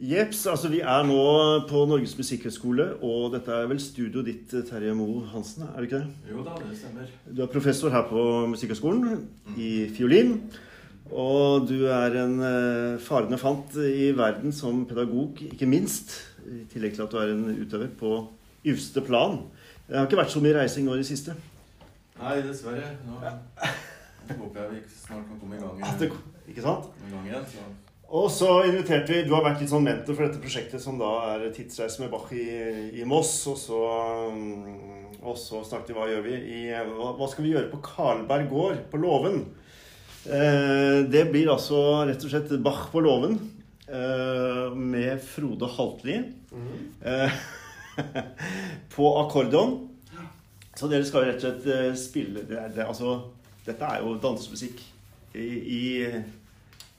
Jeps, altså vi er nå på Norges musikkhøgskole, og dette er vel studioet ditt, Terje Moe Hansen, er det ikke det? Jo da, det stemmer. Du er professor her på Musikkhøgskolen i fiolin. Og du er en eh, farende fant i verden som pedagog, ikke minst. I tillegg til at du er en utøver på yvste plan. Det har ikke vært så mye reising nå i det siste. Nei, dessverre. Nå håper jeg vi snart kan komme i gang, det, ikke sant? i gang igjen. Så. Og så inviterte vi Du har vært litt sånn mentor for dette prosjektet, som da er tidsreise med Bach i, i Moss. Og så, mm, og så snakket vi hva gjør vi i hva, skal vi gjøre på Karlberg gård på Låven? Eh, det blir altså rett og slett Bach på Låven eh, med Frode Haltli eh, på akkordeon. Så dere skal rett og slett eh, spille det, det, altså, Dette er jo dansemusikk i, i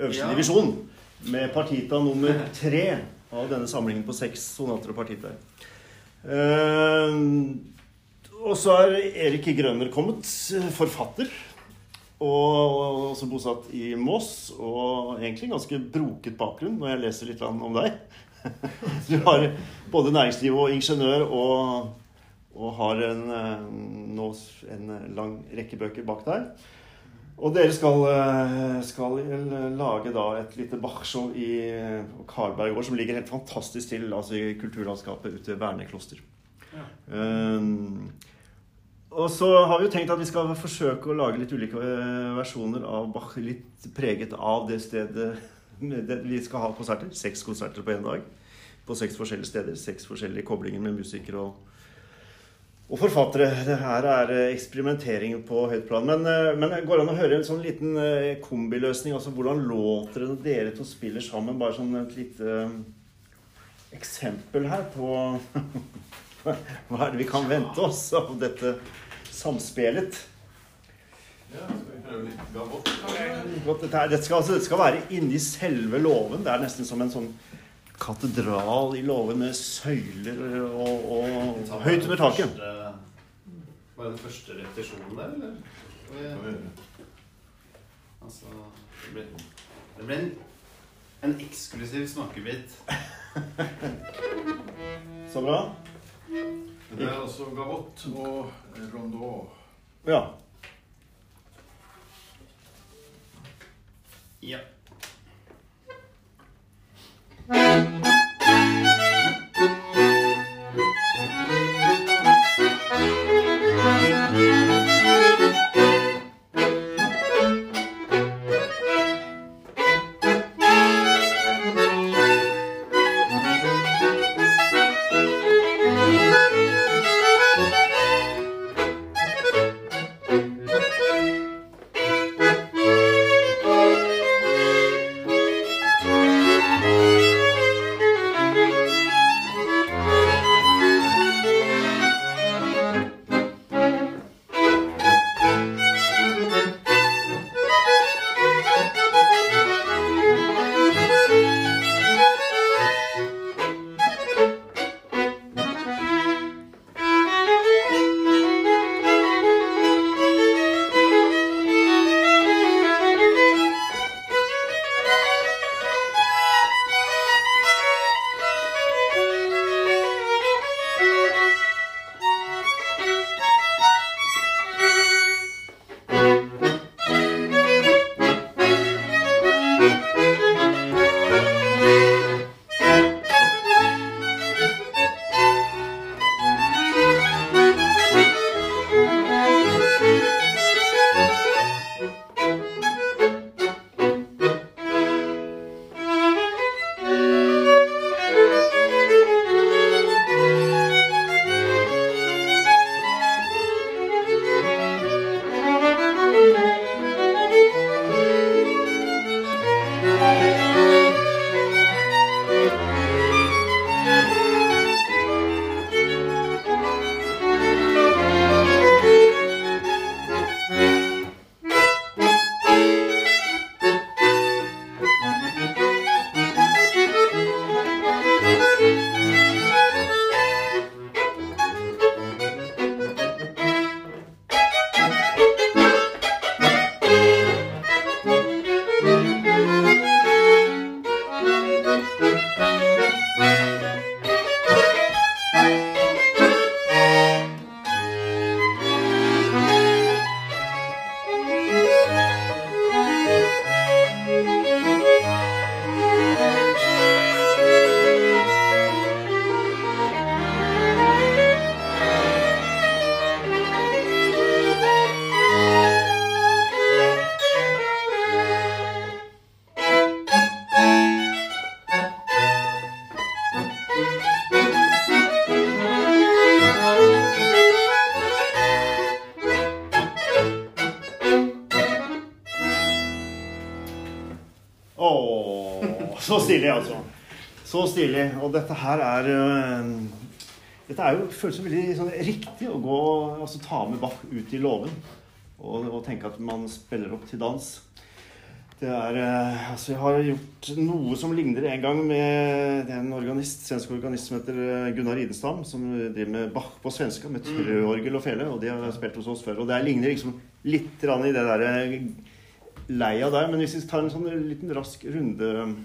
øverste Ja. divisjon. Med partita nummer tre av denne samlingen på seks sonater og partitaer. Eh, og så er Erik Grønner kommet, forfatter. Og også bosatt i Moss. Og egentlig ganske broket bakgrunn når jeg leser litt om deg. Du har både næringsliv og ingeniør og, og har en, eh, en lang rekke bøker bak deg. Og dere skal, eh, skal lage da et lite Bach-show i Karlberg gård, som ligger helt fantastisk til altså i kulturlandskapet ute ved Vernekloster. Ja. Um, og så har vi jo tenkt at vi skal forsøke å lage litt ulike eh, versjoner av Bach, litt preget av det stedet det, vi skal ha konserter. Seks konserter på én dag. På seks forskjellige steder. Seks forskjellige koblinger med musikere og, og forfattere. Det her er eh, eksperimentering på høyt plan. Men, eh, men går det an å høre en sånn liten eh, kombiløsning? Altså hvordan låter det når dere to spiller sammen? Bare sånn et lite eksempel her på hva er det vi kan vente oss av dette samspillet? Ja, skal vi prøve litt gavott? Dette, dette, skal, altså, dette skal være inni selve låven. Det er nesten som en sånn katedral i låven med søyler og, og høyt under taket. Var det den første repetisjonen der, eller? Altså, det ble, det ble en, en eksklusiv smakebit. Så bra. Det er altså gavott og rondeau. Ja. Ja. Så stilig, altså. Så stilig. Og dette her er øh, Dette er jo, føles jo veldig sånn, riktig å gå altså ta med Bach ut i låven og, og tenke at man spiller opp til dans. Det er øh, Altså, jeg har gjort noe som ligner en gang med en organist, svensk organist som heter øh, Gunnar Idenstam, som driver med Bach på svenska, med trøorgel og fele, og de har spilt hos oss før. Og det ligner liksom litt i det derre leia der. Men hvis vi tar en sånn liten rask runde eh,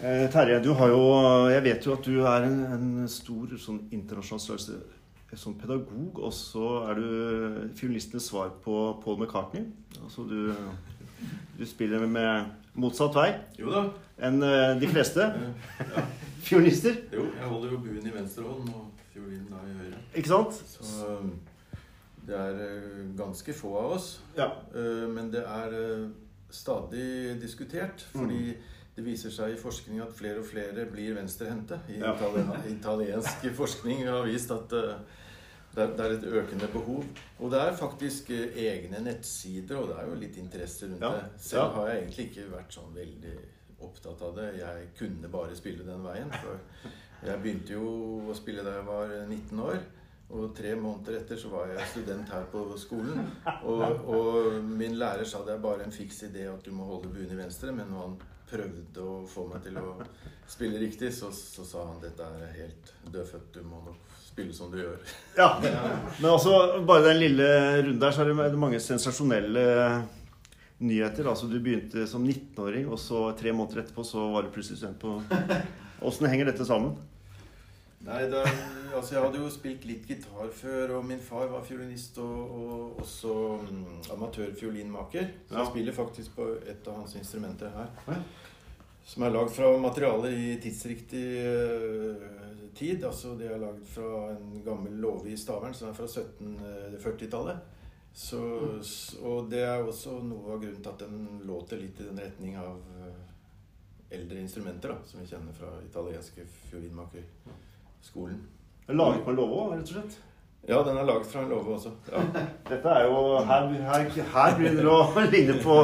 Terje, du har jo Jeg vet jo at du er en, en stor sånn internasjonal størrelse eh, sånn pedagog, og så er du fiolistenes svar på Paul McCartney. Altså du, du spiller med motsatt vei Jo da. enn eh, de fleste Ja. fiolister. Jo, jeg holder jo buen i venstre hånd og fiolinen da i høyre. Ikke sant? Så det er eh, ganske få av oss. Ja. Eh, Men det er eh, stadig diskutert, fordi det viser seg i forskning at flere og flere blir venstrehendte. Ja. italiensk forskning har vist at eh, det er, et økende behov. Og det er faktisk eh, egne nettsider, og det er jo litt interesse rundt Ja. det. Selv har jeg egentlig ikke vært sånn veldig opptatt av det. Jeg kunne bare spille den veien. For jeg begynte jo å spille da jeg var 19 år. Og tre måneder etter så var jeg student her på skolen. Og, og min lærer sa det er bare en fiks idé at du må holde buen i venstre. Men når han prøvde å få meg til å spille riktig, så, så sa han dette er helt dødfødt. Du må nok spille som du gjør. Ja. Men altså, bare den lille runden der, så er det mange sensasjonelle nyheter. Altså, du begynte som 19-åring, og så tre måneder etterpå så var du plutselig student på Åssen henger dette sammen? Nei, er- altså Jeg hadde jo spilt litt gitar før, og min far var fiolinist og, og også mm, amatørfiolinmaker. Så Ja. spiller faktisk på et av hans instrumenter her. Ja. Som er lagd fra materialer i tidsriktig uh, tid. Altså Det er lagd fra en gammel låve i Stavern som er fra 1740-tallet. Så, s- og det er også noe av grunnen til at den låter litt i den retning av uh, eldre instrumenter, da, som vi kjenner fra italienske fiolinmakerskolen. Laget på en låve òg, rett og slett? Ja, den er laget fra en låve også. Ja. Dette er jo Her, her, her begynner det å ligne på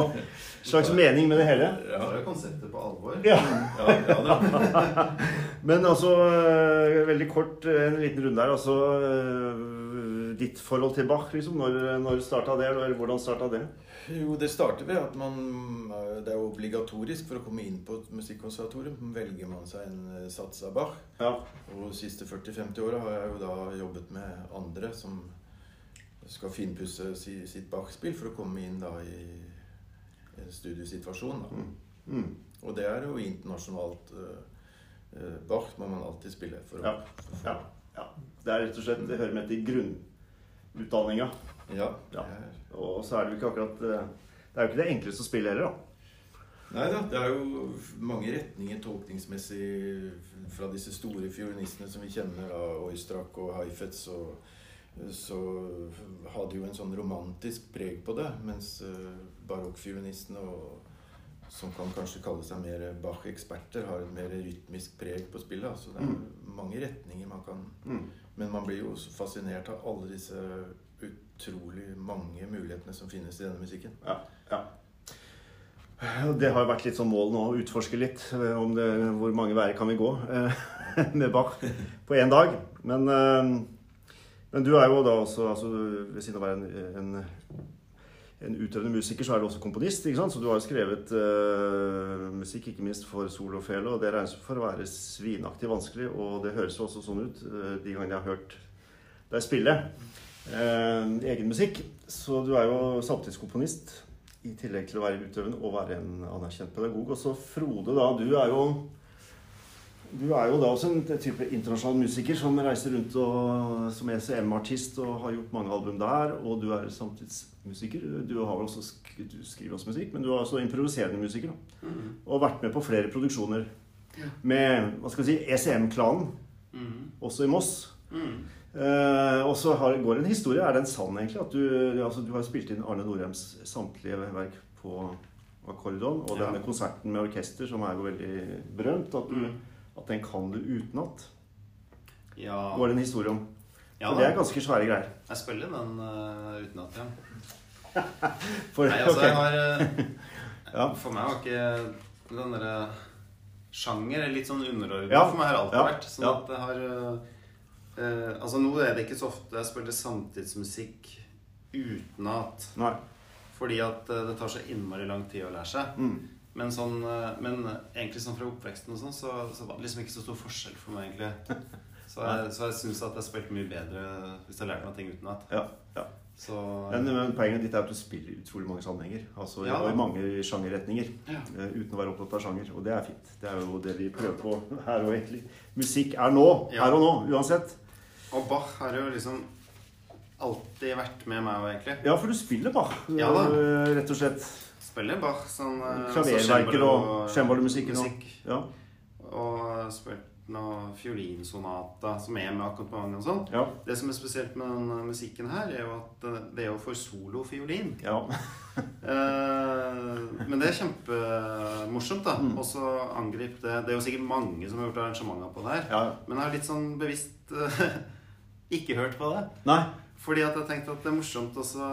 slags mening med det hele. Ja, det er konseptet på alvor. Ja. Ja, ja. Men altså, øh, veldig kort, øh, en liten runde her. Altså, øh, ditt forhold til Bach, liksom. Når, når starta det? Eller hvordan starta det? Jo, det starter ved at man Det er obligatorisk for å komme inn på et musikkonservatorium. Velger man seg en eh, sats av Bach. Ja. Og de siste 40-50 åra har jeg jo da jobbet med andre som skal finpusse sitt Bach-spill for å komme inn da i en studiesituasjon. Da. Mm. Mm. Og det er jo internasjonalt eh, eh, Bach må man alltid spille for Ja. Ja. ja. Det er rett og slett Det hører med til grunnutdanninga. Ja, Ja. Og så er det jo ikke akkurat øh, Det er jo ikke det enkleste å spille heller, da. Nei da, det er jo mange retninger tolkningsmessig fra disse store fiolinistene som vi kjenner, da, Oistrak og Haifetz og så hadde jo en sånn romantisk preg på det, mens uh, barokkfiolinistene, og- som kan kanskje kalle seg mer Bach-eksperter, har et mer rytmisk preg på spillet. Så det er mange retninger man kan Mm. Men man blir jo fascinert av alle disse utrolig mange mulighetene som finnes i denne musikken. Ja. ja. Det har jo vært litt sånn mål nå å utforske litt eh, om det, hvor mange veier kan vi gå eh, med Bach på én dag. Men, eh, men du er jo da også altså, Ved siden av å være en, en, en utøvende musiker, så er du også komponist. ikke sant? Så du har jo skrevet uh, musikk, ikke minst for solo og fele, og det regnes for å være svinaktig vanskelig. Og det høres jo også sånn ut uh, de gangene jeg har hørt deg spille uh, egen musikk. Så du er jo samtidskomponist i tillegg til å være utøvende og være en anerkjent pedagog. Og så Frode, da. Du er jo du er jo da også en type internasjonal musiker som reiser rundt og, som ECM-artist og har gjort mange album der. Og du er samtidsmusiker. Du, har også, du skriver også musikk, men du er også improviserende musiker. Da. Mhm. Og vært med på flere produksjoner med hva skal vi si, ECM-klanen, Mhm. også i Moss. Mhm. Eh, og så har, går en historie. Er den sann, egentlig? At du, altså, du har spilt inn Arne Norheims samtlige verk på akkordon. Og Ja. denne konserten med orkester, som er jo veldig berømt, at, du, at den kan du utenat. Ja, Går det en historie om. ja For det er ganske svære greier. Jeg spiller den uh, utenat, ja. For, Nei, altså, jeg har eh, Ja. For meg var ikke den derre sjanger er litt sånn underordna Ja. for meg. har alt alltid Ja. vært. Sånn at det har uh, Altså Nå er det ikke så ofte jeg spiller samtidsmusikk uten at Fordi at det tar så innmari lang tid å lære seg. Mm. Men, sånn, øh, men egentlig sånn fra oppveksten og sånn, så, så var det liksom ikke så stor forskjell for meg, egentlig. Så jeg, så jeg syns at jeg spilte mye bedre hvis jeg lærte meg ting utenat. Ja, ja. Så Men, men poenget ditt er at du spiller i utrolig mange sammenhenger. Altså Ja. og i mange sjangerretninger. ja. eh, uten å være opptatt av sjanger. Og det er fint. Det er jo det vi prøver på her og egentlig. Musikk er nå. Ja. Her og nå, uansett. Og Bach har jo liksom alltid vært med meg, egentlig. Ja, for du spiller Bach, eh, rett og slett. Spiller Bach sånn øh, Klaververker altså og og musikk. Ja. Og spilt noe fiolinsonata som er med akkompagnement og sånn. Ja. Det som er spesielt med den musikken her, er jo at eh, det er jo for solofiolin. ja. Eh, men det er kjempemorsomt, da. Mm. Og så angripe det Det er jo sikkert mange som har gjort arrangementer på det her. ja. Men jeg har litt sånn bevisst eh, ikke hørt på det. Nei. Fordi at jeg tenkte at det er morsomt også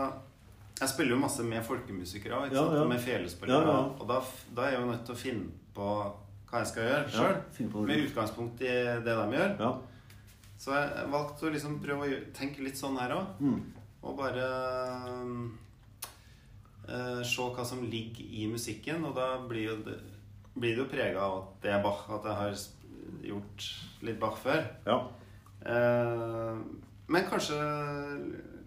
Jeg spiller jo masse med folkemusikere òg, Ja, ja. med felespillere. Ja. Og da, da er jeg jo nødt til å finne på hva jeg skal gjøre sjøl. Med utgangspunkt i det de gjør. Ja. Så jeg valgte å liksom prøve å tenke litt sånn her òg. Mm. Og bare eh, se hva som ligger i musikken. Og da blir, jo det, blir det jo prega av at det er Bach, at jeg har gjort litt Bach før. ja. Eh, men kanskje,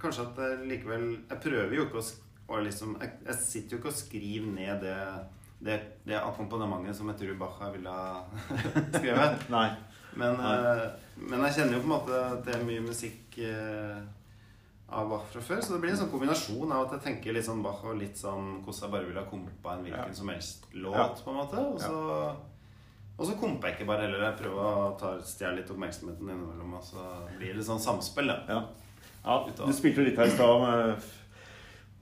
kanskje at jeg likevel Jeg prøver jo ikke å, liksom jeg, jeg sitter jo ikke og skriver ned det, det, det akkompagnementet som jeg tror Bach ville ha skrevet. Nei. Men, Nei. eh, men jeg kjenner jo på en måte er mye musikk eh, av Bach fra før. Så det blir en sånn kombinasjon av at jeg tenker litt sånn Bach og litt sånn hvordan jeg bare ville ha kompa en hvilken Ja. som helst låt, Ja. på en måte. Og så, og så komper jeg ikke bare heller. Jeg prøver å stjele litt oppmerksomheten innimellom, og så blir det sånn samspill, da. Ja. Ja. Du spilte jo litt her i stad om, eh,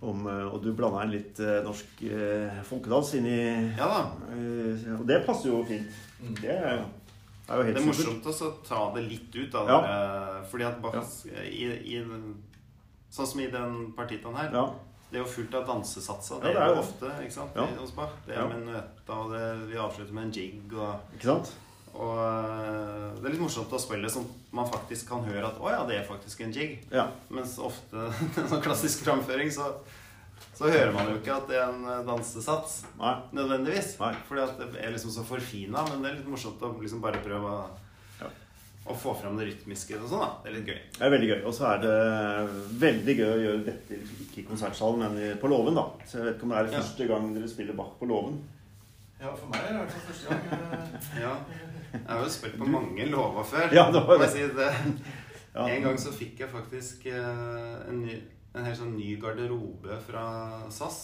om eh, Og du blanda inn litt eh, norsk eh, folkedans inn i Ja da. eh, Og det passer jo fint. Det er, er jo helt Det er morsomt å ta det litt ut da. Ja. Fordi at Bach i, i, Sånn som i den partitaen her. Ja. Det er jo fullt av dansesatser. Ja, Det det er jo ofte ikke sant, Ja. hos Bach. Det er Ja. med nøtta, og det, vi avslutter med en jig. Og, Ikke sant? Og øh, det er litt morsomt å spille sånn at man faktisk kan høre at 'Å ja, det er faktisk en jig'. Ja. Mens ofte en sånn klassisk framføring så, så hører man jo ikke at det er en øh, dansesats. Nei. Nødvendigvis. Nei. Fordi at det er liksom så forfina. Men det er litt morsomt å liksom bare prøve å, å få fram det rytmiske og sånn. da Det er litt gøy. Det er veldig gøy. Og så er det veldig gøy å gjøre dette ikke i konsertsalen, men på låven, da. Så jeg vet ikke om det er første gang dere spiller Bach på låven. Ja, for meg er det i hvert fall første gang. eh, Ja. Jeg har jo spilt på mange låver før. Ja, det var det. si det. Ja. En gang så fikk jeg faktisk eh, en, ny, en helt sånn ny garderobe fra SAS.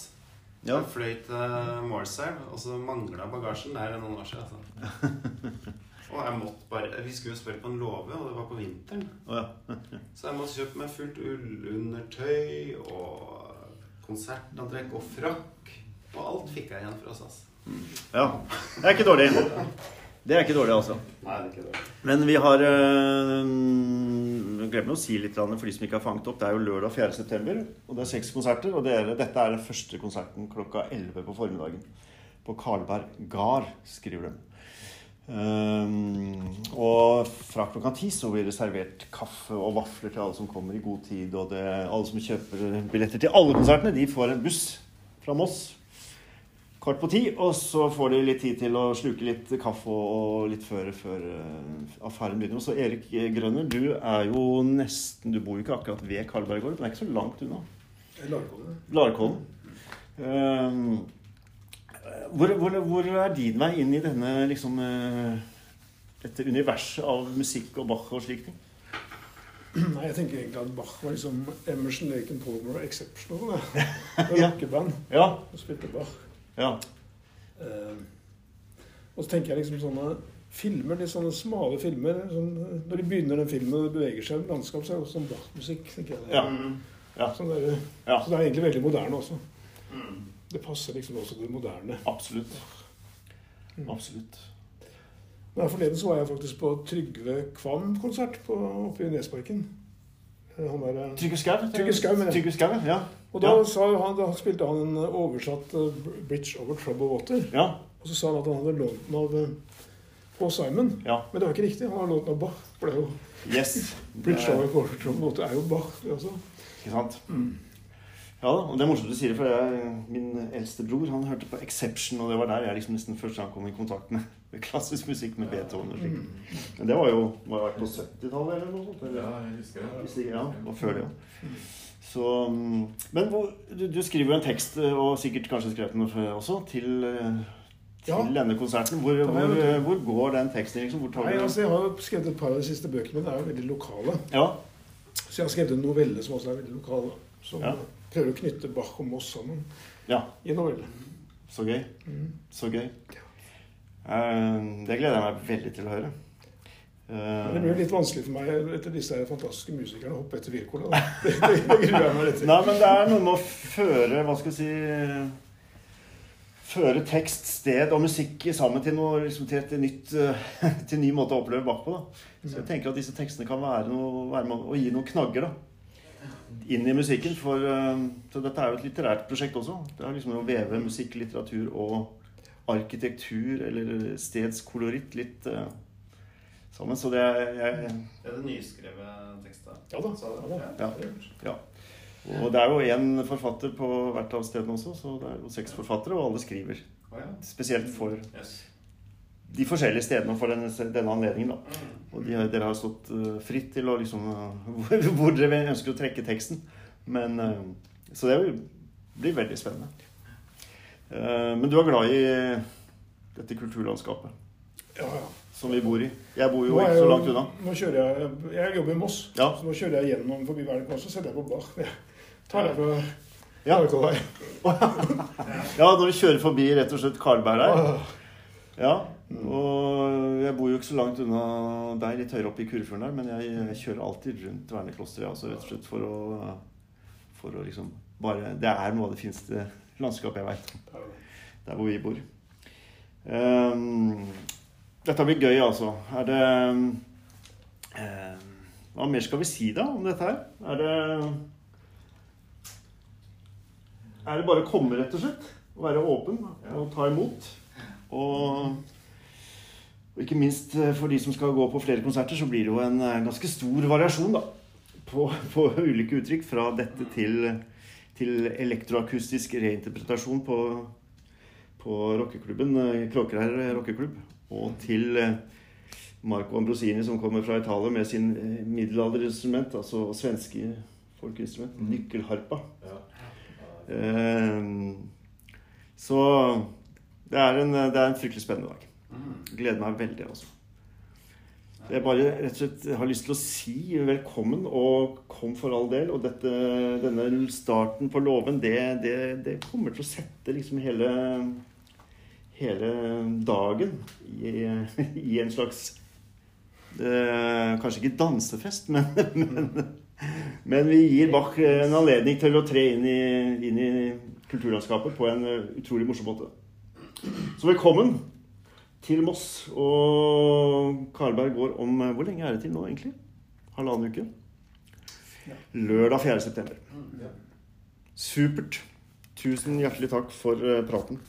Ja. Jeg fløy til Morselv, og så mangla bagasjen. Det er noen år siden. Altså. Og jeg måtte bare Vi skulle jo spille på en låve, og det var på vinteren. Oh, ja. Så jeg måtte kjøpe meg fullt ullundertøy og konsertantrekk og frakk. Og alt fikk jeg igjen fra SAS. Ja. Det er ikke dårlig. Det er ikke dårlig, altså. Nei, det er ikke dårlig. Men vi har øh, Glemmer å si litt for de som ikke har fanget opp. Det er jo lørdag 4. september, og det er seks konserter. Og dere, dette er den første konserten klokka 11 på formiddagen. På Karlberg gard, skriver de. Um, og fra klokka ti så blir det servert kaffe og vafler til alle som kommer i god tid. Og det, alle som kjøper billetter til alle konsertene, de får en buss fra Moss kvart på ti. Og så får de litt tid til å sluke litt kaffe og litt før, før eh, affæren begynner. Så Erik Grønner, du er jo nesten Du bor jo ikke akkurat ved Karlberg gård, men det er ikke så langt unna. Larkollen. Um, hvor, hvor, hvor er din vei inn i denne liksom eh, dette universet av musikk og Bach og slike ting? Nei, jeg tenker egentlig at Bach var liksom Emerson, Laken, Palmer og exceptional. Det var Ja. rockeband Ja. og spilte Bach. Ja. Uh, og så tenker jeg liksom sånne filmer, litt sånne smale filmer sånn, Når de begynner den filmen og det beveger seg i landskap, så er det også sånn Bach-musikk. tenker jeg. Ja. Mm. Ja. Sånn der, Ja. Så det er egentlig veldig moderne også. Mm. Det passer liksom også til det moderne. Absolutt. Absolutt. Men Forleden så var jeg faktisk på Trygve Kvam-konsert oppe i Nesparken. Eh, Han der, eh, Trygve Skau? Trygve Skau, mener jeg. Trygve Skau, ja. Og da, Ja. sa han, da spilte han en oversatt uh, 'Bridge Over Trouble Water'. ja. Og så sa han at han hadde lånt den av, Paul og Simon. Ja. Men det var ikke riktig. Han har låten av Bach. For det er jo Yes. Bridge Over Trouble Water er jo Bach. det også. Ikke sant? Mm. Ja da, og det er morsomt du sier det, for jeg, min eldste bror han hørte på Exception, og det var der jeg liksom nesten første gang kom i kontakt med, med klassisk musikk med Beethoven og slikt. Mm. Men det var jo var det på 70-tallet eller noe sånt? Eller? Ja, jeg husker det. Ja, og før det òg. Så mm, Men hvor, du, du skriver jo en tekst, og sikkert kanskje skrevet den før også, til, eh, til Ja. denne konserten. Hvor, hvor, hvor går den teksten, liksom? Nei, altså Jeg har skrevet et par av de siste bøkene, men det er jo veldig lokale. Ja. Så jeg har skrevet en novelle som også er veldig lokal. Som Ja. prøver å knytte Bach og Moss sammen ja. i en novelle. Så gøy. Mm. Så gøy. Eh, det gleder jeg meg veldig til å høre. Eh, Men det blir litt vanskelig for meg etter disse fantastiske musikerne å hoppe etter Wirkola. Det, det, det gruer jeg meg litt til. Nei, men det er noe med å føre Hva skal jeg si Føre tekst, sted og musikk sammen til noe liksom, til, et nytt, til en ny måte å oppleve bakpå. Da. Så jeg tenker at disse tekstene kan være, noe, være med å gi noen knagger da, inn i musikken. For, eh, så dette er jo et litterært prosjekt også. Det er liksom å veve musikk, litteratur og arkitektur eller stedskoloritt litt eh, sammen. Så det er jeg, Er det nyskrevet tekster? Ja da. Så- Ja, da. Ja. Ja. Og det er jo én forfatter på hvert av stedene også, så det er jo seks forfattere, og alle skriver. Spesielt for de forskjellige stedene og for denne, denne anledningen. da. Og de, dere har stått eh, fritt til å liksom hvor, hvor dere ønsker å trekke teksten. Men, eh, så det blir veldig spennende. Eh, men du er glad i dette kulturlandskapet Ja, ja. Som vi bor i. Jeg bor jo ikke så langt unna. Nå kjører jeg Jeg jobber i Moss, Ja. så nå kjører jeg gjennom forbi Verden og setter jeg på Bach. Tar jeg fra Ja. Ja, når vi kjører forbi rett og slett Karlberg her. Ah, Ja, og jeg bor jo ikke så langt unna deg, litt høyere oppe i Kurefjorden der, men jeg, kjører alltid rundt verneklosteret, altså rett og slett for å, for å liksom bare Det er noe av det fineste landskapet jeg veit, der hvor vi bor. Ehm, dette blir gøy, altså. Er det eh, Hva mer skal vi si da om dette her? Er det Er det bare å komme, rett og slett? Å være åpen og ta imot? Og, og ikke minst eh, for de som skal gå på flere konserter, så blir det jo en eh, ganske stor variasjon da, på, på ulike uttrykk. Fra dette til, til elektroakustisk reinterpretasjon på, på rockeklubben eh, Kråkerær rockeklubb. Og til eh, Marco Ambrosini som kommer fra Italia med sin eh, middelalderinstrument, altså svenske folkeinstrument, nykkelharpa. Ja. Eh, så det er, en, det er en fryktelig spennende dag. Gleder meg veldig, altså. Jeg bare rett og slett har lyst til å si velkommen, og kom for all del. Og dette, denne starten på låven, det, det, det kommer til å sette liksom hele, hele dagen i, i en slags eh, Kanskje ikke dansefest, men, men, men vi gir Bach en anledning til å tre inn i, inn i kulturlandskapet på en eh, utrolig morsom måte. Så velkommen til Moss. Og Karlberg går om eh, Hvor lenge er det til nå, egentlig? Halvannen uke? Lørdag 4. september. Supert. Tusen hjertelig takk for eh, praten.